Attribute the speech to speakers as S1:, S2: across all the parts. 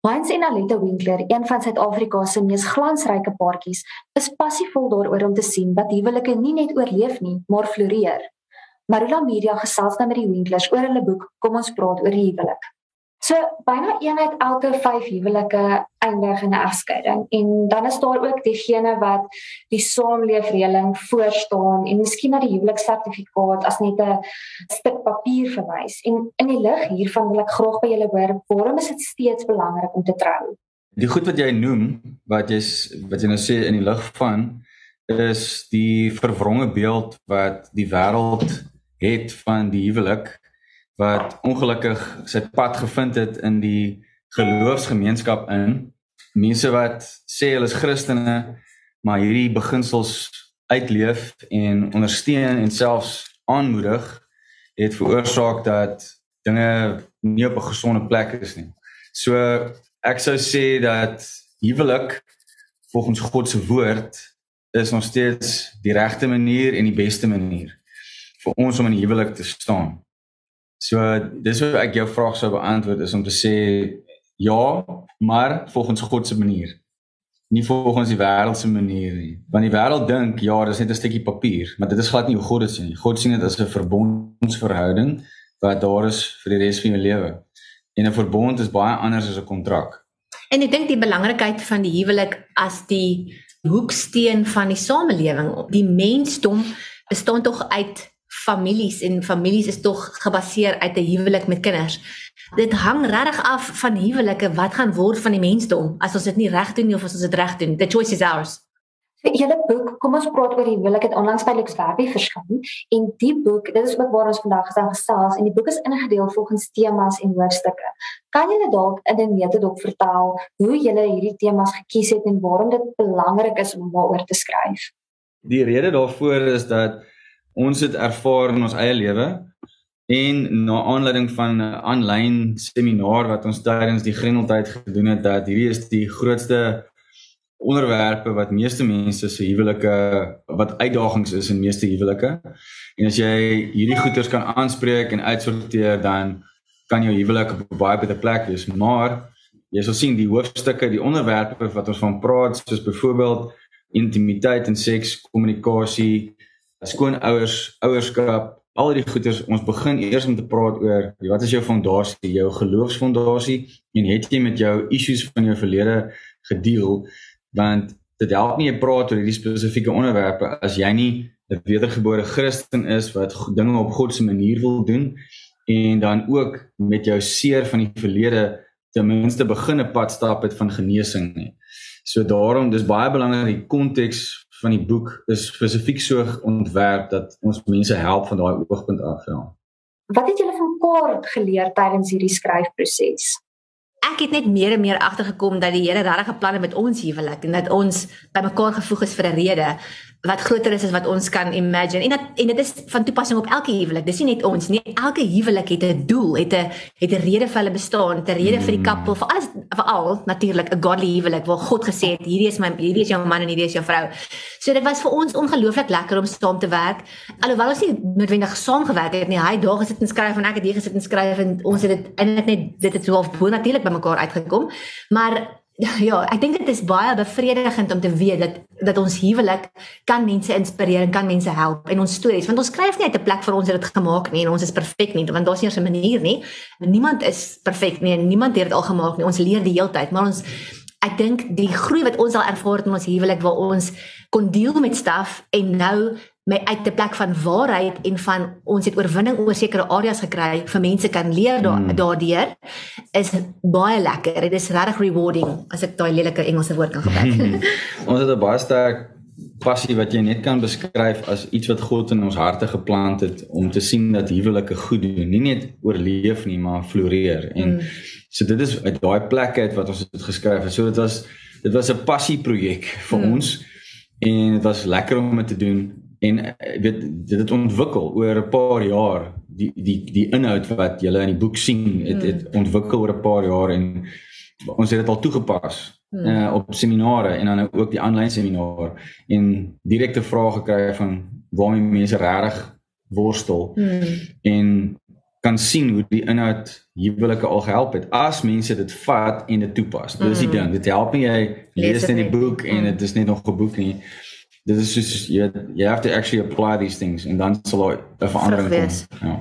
S1: Hans en Aletta Winkler, een van Suid-Afrika se mees glansryke paartjies, is passievol daaroor om te sien dat huwelike nie net oorleef nie, maar floreer. Marula Media gesels nou met die Winklers oor hulle boek Kom ons praat oor die huwelik. So byna een uit elke 5 huwelike eindig in 'n egskeiding en dan is daar ook diegene wat die saamleefreëling voor staan en miskien na die huweliksertifikaat as net 'n stuk papier verwys. En in die lig hiervan wil ek graag by julle hoor, waarom is dit steeds belangrik om te trou?
S2: Die goed wat jy noem, wat jy wat jy nou sê in die lig van is die verwronge beeld wat die wêreld het van die huwelik wat ongelukkig sy pad gevind het in die geloofsgemeenskap in mense wat sê hulle is Christene maar hierdie beginsels uitleef en ondersteun en selfs aanmoedig het veroorsaak dat dinge nie op 'n gesonde plek is nie. So ek sou sê dat huwelik volgens God se woord is nog steeds die regte manier en die beste manier vir ons om in huwelik te staan. So dis hoe ek jou vraag sou beantwoord is om te sê ja, maar volgens God se manier. Nie volgens die wêreld se manier nie. Want die wêreld dink ja, dis net 'n stukkie papier, maar dit is glad nie hoe God dit sien nie. God sien dit as 'n verbondsverhouding wat daar is vir die res van jou lewe. En 'n verbond is baie anders as 'n kontrak.
S3: En ek dink die belangrikheid van die huwelik as die hoeksteen van die samelewing, die mensdom bestaan tog uit families en families is tog gebaseer uit 'n huwelik met kinders. Dit hang regtig af van huwelike wat gaan word van die mensdom as ons dit nie reg doen nie of as ons dit reg doen. The choice is ours.
S1: Die hele boek, kom ons praat oor die huwelik het onlangs by Lux Werby verskyn en die boek, dit is ook waar ons vandag gesels gesels en die boek is ingedeel volgens temas en hoofstukke. Kan jy dalk in 'n metodop vertel hoe jy hierdie temas gekies het en waarom dit belangrik is om daaroor te skryf?
S2: Die rede daarvoor is dat ons het ervaar in ons eie lewe en na aanleiding van 'n aanlyn seminaar wat ons tydens die Grendeltyd gedoen het dat hierdie is die grootste onderwerpe wat meeste mense se huwelike wat uitdagings is in meeste huwelike. En as jy hierdie goeters kan aanspreek en uitsorteer dan kan jou huwelik op 'n baie beter plek wees. Maar jy sal sien die hoofstukke, die onderwerpe wat ons van praat soos byvoorbeeld intimiteit en seks, kommunikasie, skoonouers, ouerskap, al die goeders, ons begin eers om te praat oor wat is jou fondasie, jou geloofsfondasie? En het jy met jou issues van jou verlede gedeel? Want dit help nie jy praat oor hierdie spesifieke onderwerpe as jy nie 'n wedergebore Christen is wat dinge op God se manier wil doen en dan ook met jou seer van die verlede ten minste begin 'n pad stap het van genesing nie. So daarom dis baie belangrik die konteks van die boek is spesifiek so ontwerp dat ons mense help van daai oogpunt af ja.
S1: Wat het julle van kort geleer tydens hierdie skryfproses?
S3: Ek het net meer en meer agtergekom dat die Here regtig 'n plan het met ons huwelik en dat ons bymekaar gevoeg is vir 'n rede wat groter is as wat ons kan imagine. En dat en dit is van toepassing op elke huwelik. Dis nie net ons nie. Elke huwelik het 'n doel, het 'n het 'n rede vir hulle bestaan, 'n rede mm. vir die koppel, vir alles vir al natuurlik 'n godly huwelik waar God gesê het hierdie is my hierdie is jou man en hierdie is jou vrou. So dit was vir ons ongelooflik lekker om saam te werk. Alhoewel ons nie noodwendig saam gewerk het nie. Hy daar gesit en skryf en ek het hier gesit en skryf en ons het dit eintlik net dit het so half bo natuurlik by mekaar uitgekom. Maar ja, ek dink dit is baie bevredigend om te weet dat dat ons huwelik kan mense inspireer en kan mense help in ons stories want ons skryf nie uit 'n plek vir ons het dit gemaak nie en ons is perfek nie want daar's nie 'n manier nie. Niemand is perfek nie en niemand het dit al gemaak nie. Ons leer die hele tyd, maar ons ek dink die groei wat ons al ervaar het in ons huwelik waar ons kon deel met staf en nou my uit 'n plek van waarheid en van ons het oorwinning oor sekere areas gekry vir mense kan leer da mm. daardeur is baie lekker. Dit is regtig rewarding as ek daai lelike Engelse woord kan gebruik.
S2: ons het 'n baie sterk passie wat jy net kan beskryf as iets wat God in ons harte geplant het om te sien dat huwelike goed doen, nie net oorleef nie, maar floreer. En mm. so dit is uit daai plek uit wat ons dit geskryf het. So dit was dit was 'n passie projek vir mm. ons en dit was lekker om dit te doen en eh, weet dit het ontwikkel oor 'n paar jaar die die die inhoud wat jy in die boek sien het het hmm. ontwikkel oor 'n paar jaar en ons het dit al toegepas hmm. uh, op seminare en dan ook die aanlyn seminar en direkte vrae gekry van waarmee mense regtig worstel hmm. en kan sien hoe die inhoud huwelike al gehelp het as mense dit vat en dit toepas. Dit is die mm. ding. Dit help nie jy lees in die boek en dit is net nog 'n boek nie. Dit is soos jy you have to actually apply these things en dan sal 'n verandering kom. Ja.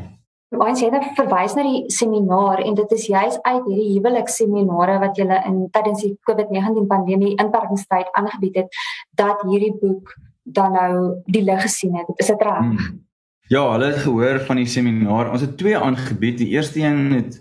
S1: Ons het nou verwys na die seminaar en dit is juis uit hierdie huwelikseminare wat julle in tydens die COVID-19 pandemie inperkingstyd aangebied het dat hierdie boek dan nou die lig gesien het. Is dit reg? Hmm.
S2: Ja, hulle het gehoor van die seminaar. Ons het twee aangebied. Die eerste een het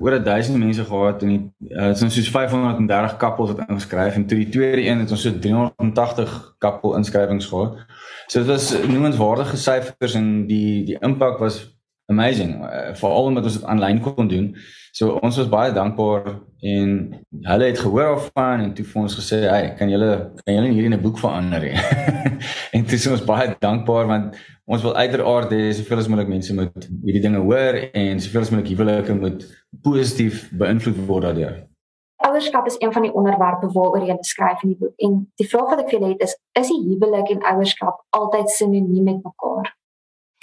S2: oor 1000 mense gehad en dit uh, is soos 530 kappels wat ingeskryf en toe die tweede een het ons so 380 kappel inskrywings gehad. So dit was noemenswaardige syfers en die die impak was amazing. Uh, Veral omdat ons dit aanlyn kon doen. So ons was baie dankbaar en hulle het gehoor of van en toe vir ons gesê, "Hey, kan julle kan julle hierdie in 'n boek verander?" en dis ons baie dankbaar want ons wil uiteraard hê soveel as moontlik mense moet hierdie dinge hoor en soveel as moontlik huwelike moet positief beïnvloed word daardeur.
S1: Ouerskap is een van die onderwerpe waaroor jy skryf in die boek en die vraag wat ek vir julle het is, is die huwelik en ouerskap altyd sinoniem met mekaar?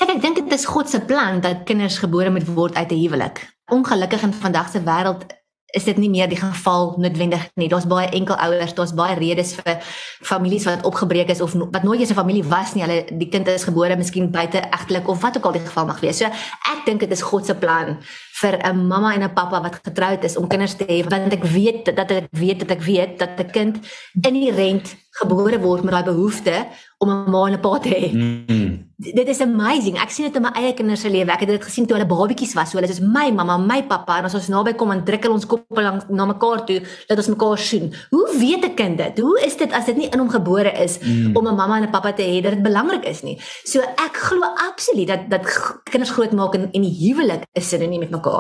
S3: Kijk, ek dink dit is God se plan dat kinders gebore moet word uit 'n huwelik. Ongelukkig in vandag se wêreld is dit nie meer die geval noodwendig nie. Daar's baie enkel ouers, daar's baie redes vir families wat opgebreek is of wat nooit eens 'n familie was nie. Hulle die kind is gebore miskien buite egtelik of wat ook al die geval mag wees. So ek dink dit is God se plan vir 'n mamma en 'n pappa wat getroud is om kinders te hê want ek weet dat ek weet dat ek weet dat 'n kind inherent gebore word met daai behoefte om 'n ma en 'n pa te hê. Mm. Dit is amazing. Ek sien dit in my eie kinders se lewe. Ek het dit gesien toe hulle babatjies was. So hulle is my mamma, my pappa en as ons naby kom en druk hulle ons koppe langs na mekaar toe dat ons mekaar sien. Hoe weet 'n kind dit? Hoe is dit as dit nie in hom gebore is mm. om 'n mamma en 'n pappa te hê dat dit belangrik is nie? So ek glo absoluut dat dat kinders grootmaak in in die huwelik is sinoniem met mekaar.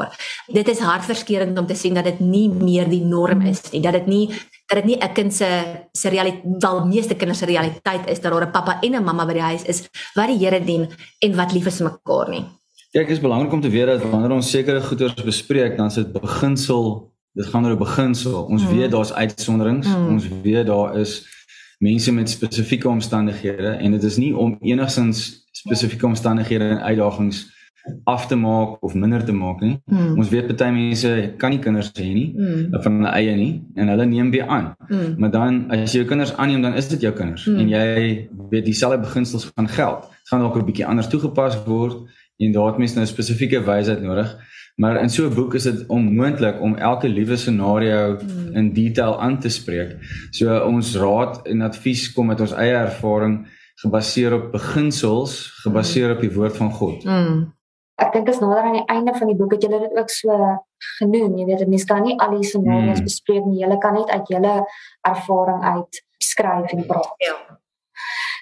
S3: Dit is hartverskeurende om te sien dat dit nie meer die norm is nie. Dat dit nie dat dit nie 'n kind se se realiteit wel meeste kinders se realiteit is dat daar 'n pappa en 'n mamma by die huis is wat die Here dien en wat lief is vir mekaar nie.
S2: Kyk, is belangrik om te weet dat wanneer ons sekere goeders bespreek, dan is dit beginsel, dit gaan oor 'n beginsel. Ons mm. weet daar's uitsonderings, mm. ons weet daar is mense met spesifieke omstandighede en dit is nie om enigsins spesifieke omstandighede en uitdagings af te maak of minder te maak nie. Mm. Ons weet baie mense kan nie kinders hê nie mm. van hulle eie nie en hulle neem weer aan. Mm. Maar dan as jy jou kinders aanneem dan is dit jou kinders mm. en jy weet dieselfde beginsels van geld. Dit gaan dalk 'n bietjie anders toegepas word en daar het mense nou spesifieke wysheid nodig. Maar in so 'n boek is dit onmoontlik om elke liewe scenario mm. in detail aan te spreek. So ons raad en advies kom met ons eie ervaring gebaseer op beginsels, gebaseer mm. op die woord van God. Mm
S1: ek dink is nader aan die einde van die boek. Het julle dit ook so genoem? Jy weet mense kan nie al die scenario's hmm. bespreek nie. Jy kan net uit julle ervaring uit skryf en praat. Ja.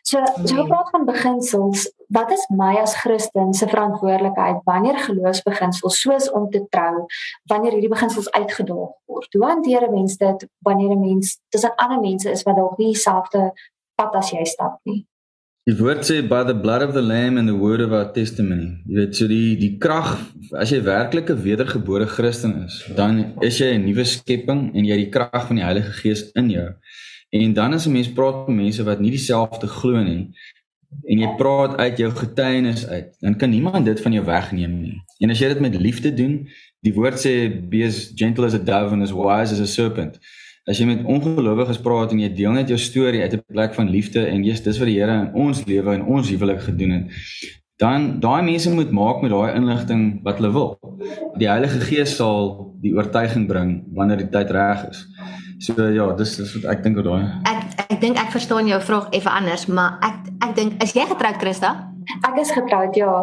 S1: So so hmm. praat van beginsels. Wat is my as Christen se verantwoordelikheid? Wanneer geloofsbeginsels soos om te trou wanneer hierdie beginsels uitgedaag word? Hoe hanteer 'n mens dit wanneer 'n mens tussen ander mense is wat dalk nie dieselfde pad as jy stap nie
S2: Die woord sê by the blood of the lamb and the word of our testimony. Jy weet so die die krag as jy werklik 'n wedergebore Christen is, dan is jy 'n nuwe skepping en jy het die krag van die Heilige Gees in jou. En dan as 'n mens praat met mense wat nie dieselfde glo nie en jy praat uit jou getuienis uit, dan kan niemand dit van jou wegneem nie. En as jy dit met liefde doen, die woord sê be as gentle as a dove and as wise as a serpent as jy met ongelowiges praat en jy deel net jou storie uit 'n plek van liefde en jy's dis wat die Here in ons lewe en ons huwelik gedoen het dan daai mense moet maak met daai inligting wat hulle wil. Die Heilige Gees sal die oortuiging bring wanneer die tyd reg is. So ja dis dis wat ek dink oor daai.
S3: Ek ek dink ek verstaan jou vraag effe anders maar ek ek dink is jy getroud Christa?
S1: Ek is getroud ja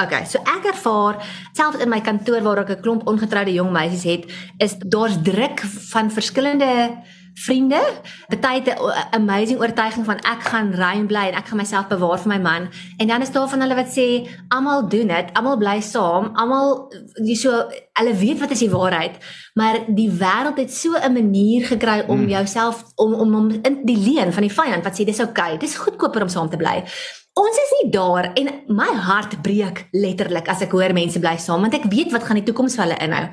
S3: Okay, so ek ervaar selfs in my kantoor waar ek 'n klomp ongetroude jong meisies het, is daar's druk van verskillende vriende. Party het 'n amazing oortuiging van ek gaan rein bly en ek gaan myself bewaar vir my man. En dan is daar van hulle wat sê almal doen dit, almal bly saam, almal jy so hulle weet wat is die waarheid, maar die wêreld het so 'n manier gekry om
S2: Mm.
S3: jouself om om om in die leen van die vyand wat sê dis oukei, okay, dis goedkoper om saam te bly. Ons is nie daar en my hart breek letterlik as ek hoor mense bly saam want ek weet wat gaan die toekoms vir hulle inhou.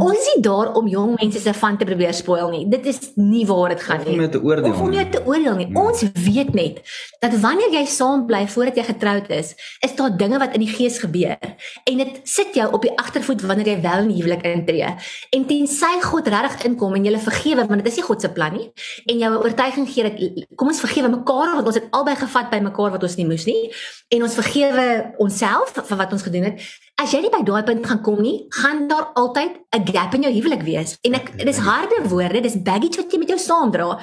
S3: Ons is nie daar om jong mense se van te probeer spoil nie. Dit is nie waar dit gaan
S2: Of om
S3: nie.
S2: jou te oordeel
S3: Of om
S2: nie.
S3: jou te oordeel nie.
S2: Ja.
S3: Ons weet net dat wanneer jy saam bly voordat jy getroud is, is daar dinge wat in die gees gebeur en dit sit jou op die agtervoet wanneer jy wel in die huwelik intree. En tensy God regtig inkom en jy vergewe want dit is nie God se plan nie en jou oortuiging gee dat kom ons vergewe mekaar want ons het albei gevat by mekaar wat ons nie moes nie en ons vergewe onsself vir wat ons gedoen het. As jy nie by daai punt gaan kom nie, gaan daar altyd 'n gap in jou huwelik wees. En ek dis harde woorde, dis baggage wat jy met jou saamdra.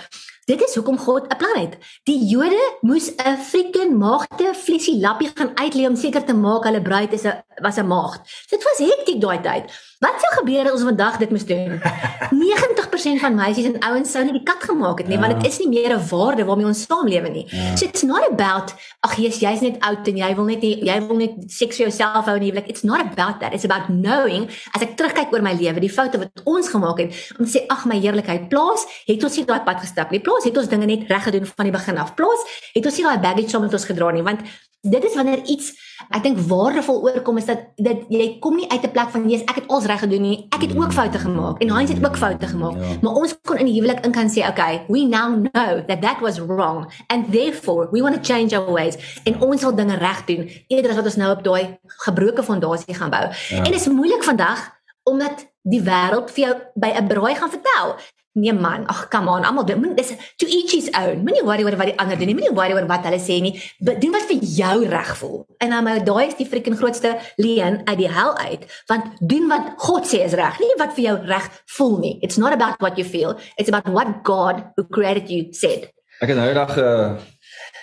S3: Dit is hoekom God 'n plan het. Die Jode moes 'n freaking maagde vlesie lappie gaan uitlei om seker te maak hulle bruid is 'n was 'n maagd. Dit was hektiek daai tyd. Wat sou gebeur as ons vandag dit moes doen? 90% van meisies en ouens sou nie die kat gemaak het nie,
S2: Ja.
S3: want dit is nie meer 'n waarde waarmee ons saamlewe nie.
S2: Ja.
S3: So it's not about ag jy's jy's net oud en jy wil net nie, jy wil net seks vir jouself hou in die huwelik. It's not about that. It's about knowing as ek terugkyk oor my lewe, die foute wat ons gemaak het om te sê ag my heerlikheid, plaas het ons nie daai pad gestap nie. Plaas het ons dinge net reg gedoen van die begin af. Plaas het ons nie daai baggage saam met ons gedra nie, want dit is wanneer iets ek dink waardevol oorkom is dat dat jy kom nie uit 'n plek van jy's ek het alles reg gedoen nie. Ek het ook foute gemaak en Heinz het ook foute gemaak.
S2: Ja.
S3: Maar ons kon in die huwelik in kan sê, okay, we now know that that was wrong and therefore we want to change our ways en ons wil dinge reg doen eerder as wat ons nou op daai gebroke fondasie gaan bou.
S2: Ja.
S3: En dit is moeilik vandag omdat die wêreld vir jou by 'n braai gaan vertel. Nee man, ag come on, almal doen dis to each his own. Moenie worry oor wat die ander doen nie. Moenie worry oor wat hulle sê nie. Be- Doen wat vir jou reg voel. En dan maar daai is die freaking grootste leuen uit die hel uit, want doen wat God sê is reg, nie wat vir jou reg voel nie. It's not about what you feel, it's about what God who created you said.
S2: Ek het nou die dag uh,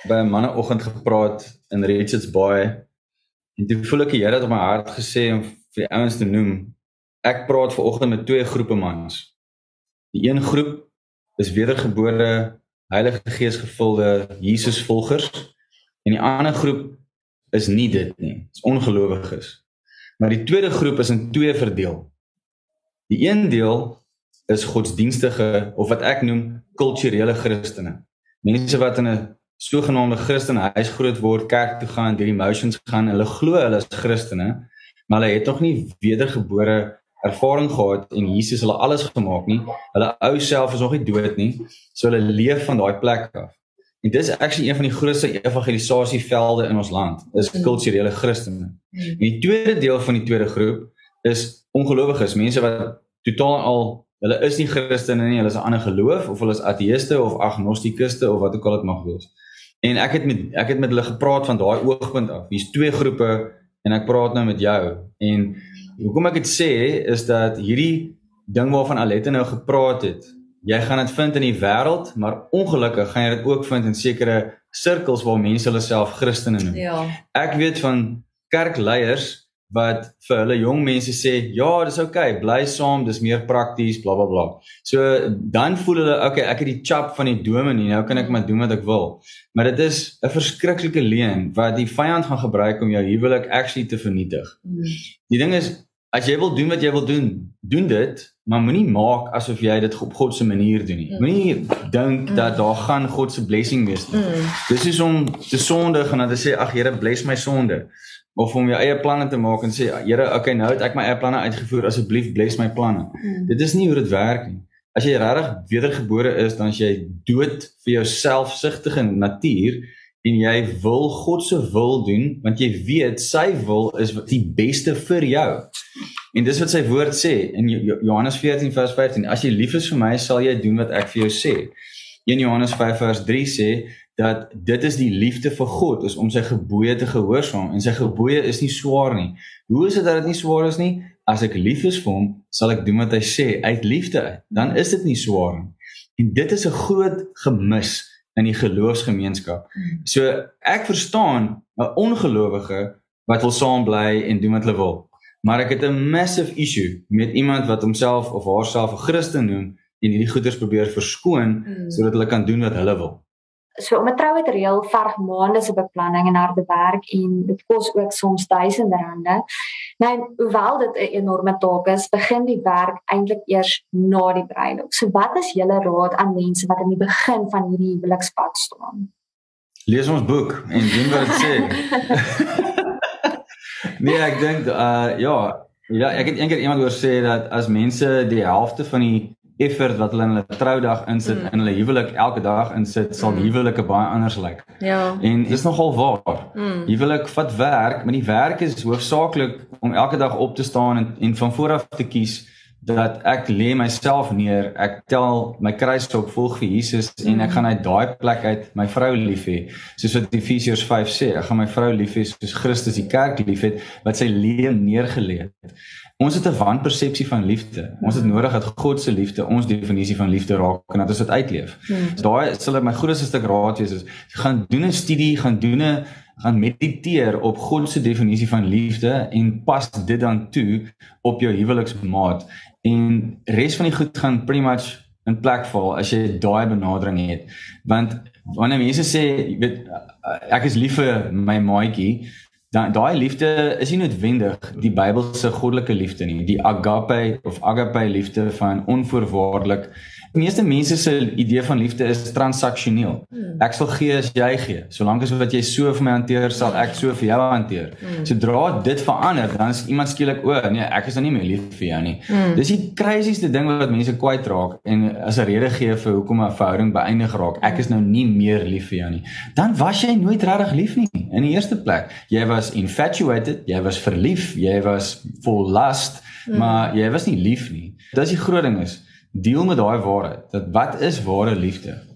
S2: by 'n manneoggend gepraat in Richards Bay en toe voel ek die Here het op my hart gesê om vir die ouens te noem. Ek praat ver oggend met twee groepe mans. Die een groep is wedergebore Heilige Gees gevulde Jesus volgers en die ander groep is nie dit nie. Dis ongelowiges. Maar die tweede groep is in twee verdeel. Die een deel is godsdienstige of wat ek noem kulturele Christene. Mense wat in 'n sogenaamde Christenhuis groot word, kerk toe gaan, deur die motions gaan, hulle glo hulle is Christene, maar hulle het nog nie wedergebore ervaring gehad en Jesus hulle alles gemaak nie. Hulle ou self is nog nie dood nie, so hulle leef van daai plek af. En dis actually een van die grootste evangelisasievelde in ons land, is
S3: Mm.
S2: kulturele Christene. En die tweede deel van die tweede groep is ongelowiges, mense wat totaal al hulle is nie Christene nie, hulle is 'n ander geloof of hulle is ateëste of agnostikuste of wat ook al dit mag wees. En ek het met ek het met hulle gepraat van daai oogpunt af. Hier's twee groepe en ek praat nou met jou. En hoekom ek dit sê is dat hierdie ding waarvan Alette nou gepraat het, jy gaan dit vind in die wêreld, maar ongelukkig gaan jy dit ook vind in sekere sirkels waar mense hulle self Christene noem.
S3: Ja.
S2: Ek weet van kerkleiers wat vir hulle jong mense sê, "Ja, dis oukei, okay, bly saam, dis meer prakties, bla bla bla." So dan voel hulle, "Oké, okay, ek het die chap van die dominee, nou kan ek maar doen wat ek wil." Maar dit is 'n verskriklike leuen wat die vyand gaan gebruik om jou huwelik actually te vernietig. Die ding is, as jy wil doen wat jy wil doen, doen dit, maar moenie maak asof jy dit op God se manier doen nie.
S3: Mm.
S2: Moenie dink dat daar gaan God se blessing wees nie.
S3: Mm.
S2: Dis is om te sondig en dan te sê ag Here bless my sonde of om jou eie planne te maak en sê Here okay nou het ek my eie planne uitgevoer asseblief bless my planne. Dit is nie hoe dit werk nie. As jy regtig wedergebore is dan is jy dood vir jou selfsugtige natuur en jy wil God se wil doen want jy weet sy wil is die beste vir jou. En dis wat sy woord sê in Jo- Jo- Johannes 14 vers 15 as jy lief is vir my sal jy doen wat ek vir jou sê. 1 Johannes 5 vers 3 sê dat dit is die liefde vir God is om sy gebooie te gehoorsaam en sy gebooie is nie swaar nie. Hoe is dit dat dit nie swaar is nie? As ek lief is vir hom, sal ek doen wat hy sê uit liefde. Dan is dit nie swaar nie. En dit is 'n groot gemis in die geloofsgemeenskap. So ek verstaan 'n ongelowige wat wil saam bly en doen wat hulle wil. Maar ek het 'n massive issue met iemand wat homself of haarself 'n Christen noem en hierdie goeders probeer verskoon
S3: Mm.
S2: sodat hulle kan doen wat hulle wil.
S1: So om 'n troue te reël verg maande se beplanning en harde werk en dit kos ook soms duisende rande. Nou, hoewel dit 'n enorme taak is, begin die werk eintlik eers na die bruilof. So wat is julle raad aan mense wat in die begin van hierdie huwelikspad staan?
S2: Lees ons boek en doen wat dit sê. nee, ek dink uh ja, ja, ek het eendag iemand hoor sê dat as mense die helfte van die effort wat hulle in hulle troudag insit mm. in hulle huwelik elke dag insit, sal mm. huwelike baie anders lyk.
S3: Ja.
S2: En dis nogal waar. Mm. Huwelik vat werk, maar die werk is hoofsaaklik om elke dag op te staan en en van vooraf te kies dat ek lê myself neer, ek tel my kruis op, volg vir Jesus mm. en ek gaan uit daai plek uit my vrou lief hê. Soos wat Efesiërs 5 sê, ek gaan my vrou lief hê soos Christus die kerk liefhet wat sy lewe neergelê het. Ons het 'n wanpersepsie van liefde. Ons het nodig dat God se liefde ons definisie van liefde raak en dat ons dit uitleef. Hmm. So daai sal my grootste stuk raad wees is gaan doen 'n studie, gaan doen 'n gaan mediteer op God se definisie van liefde en pas dit dan toe op jou huweliksmaat en res van die goed gaan pretty much in plek val as jy daai benadering het. Want wanneer mense sê, jy weet ek is lief vir my maatjie, dan daai liefde is nie noodwendig die Bybelse goddelike liefde nie, die agape of agape liefde van onvoorwaardelik meeste mense se idee van liefde is transaksioneel. Hmm. Ek sal gee as jy gee. Solank as wat jy so vir my hanteer, sal ek so vir jou hanteer. Hmm. Sodra dit verander, dan is iemand skielik o, nee, ek is nou nie meer lief vir jou nie. Hmm. Dis die craziest ding wat mense kwyt raak en as 'n rede gee vir hoekom 'n verhouding beëindig raak. Ek is nou nie meer lief vir jou nie. Dan was jy nooit regtig lief nie in die eerste plek. Jy was infatuated, jy was verlief, jy was vol lust, hmm. maar jy was nie lief nie. Dis die groot ding is deel met daai waarheid dat wat is ware liefde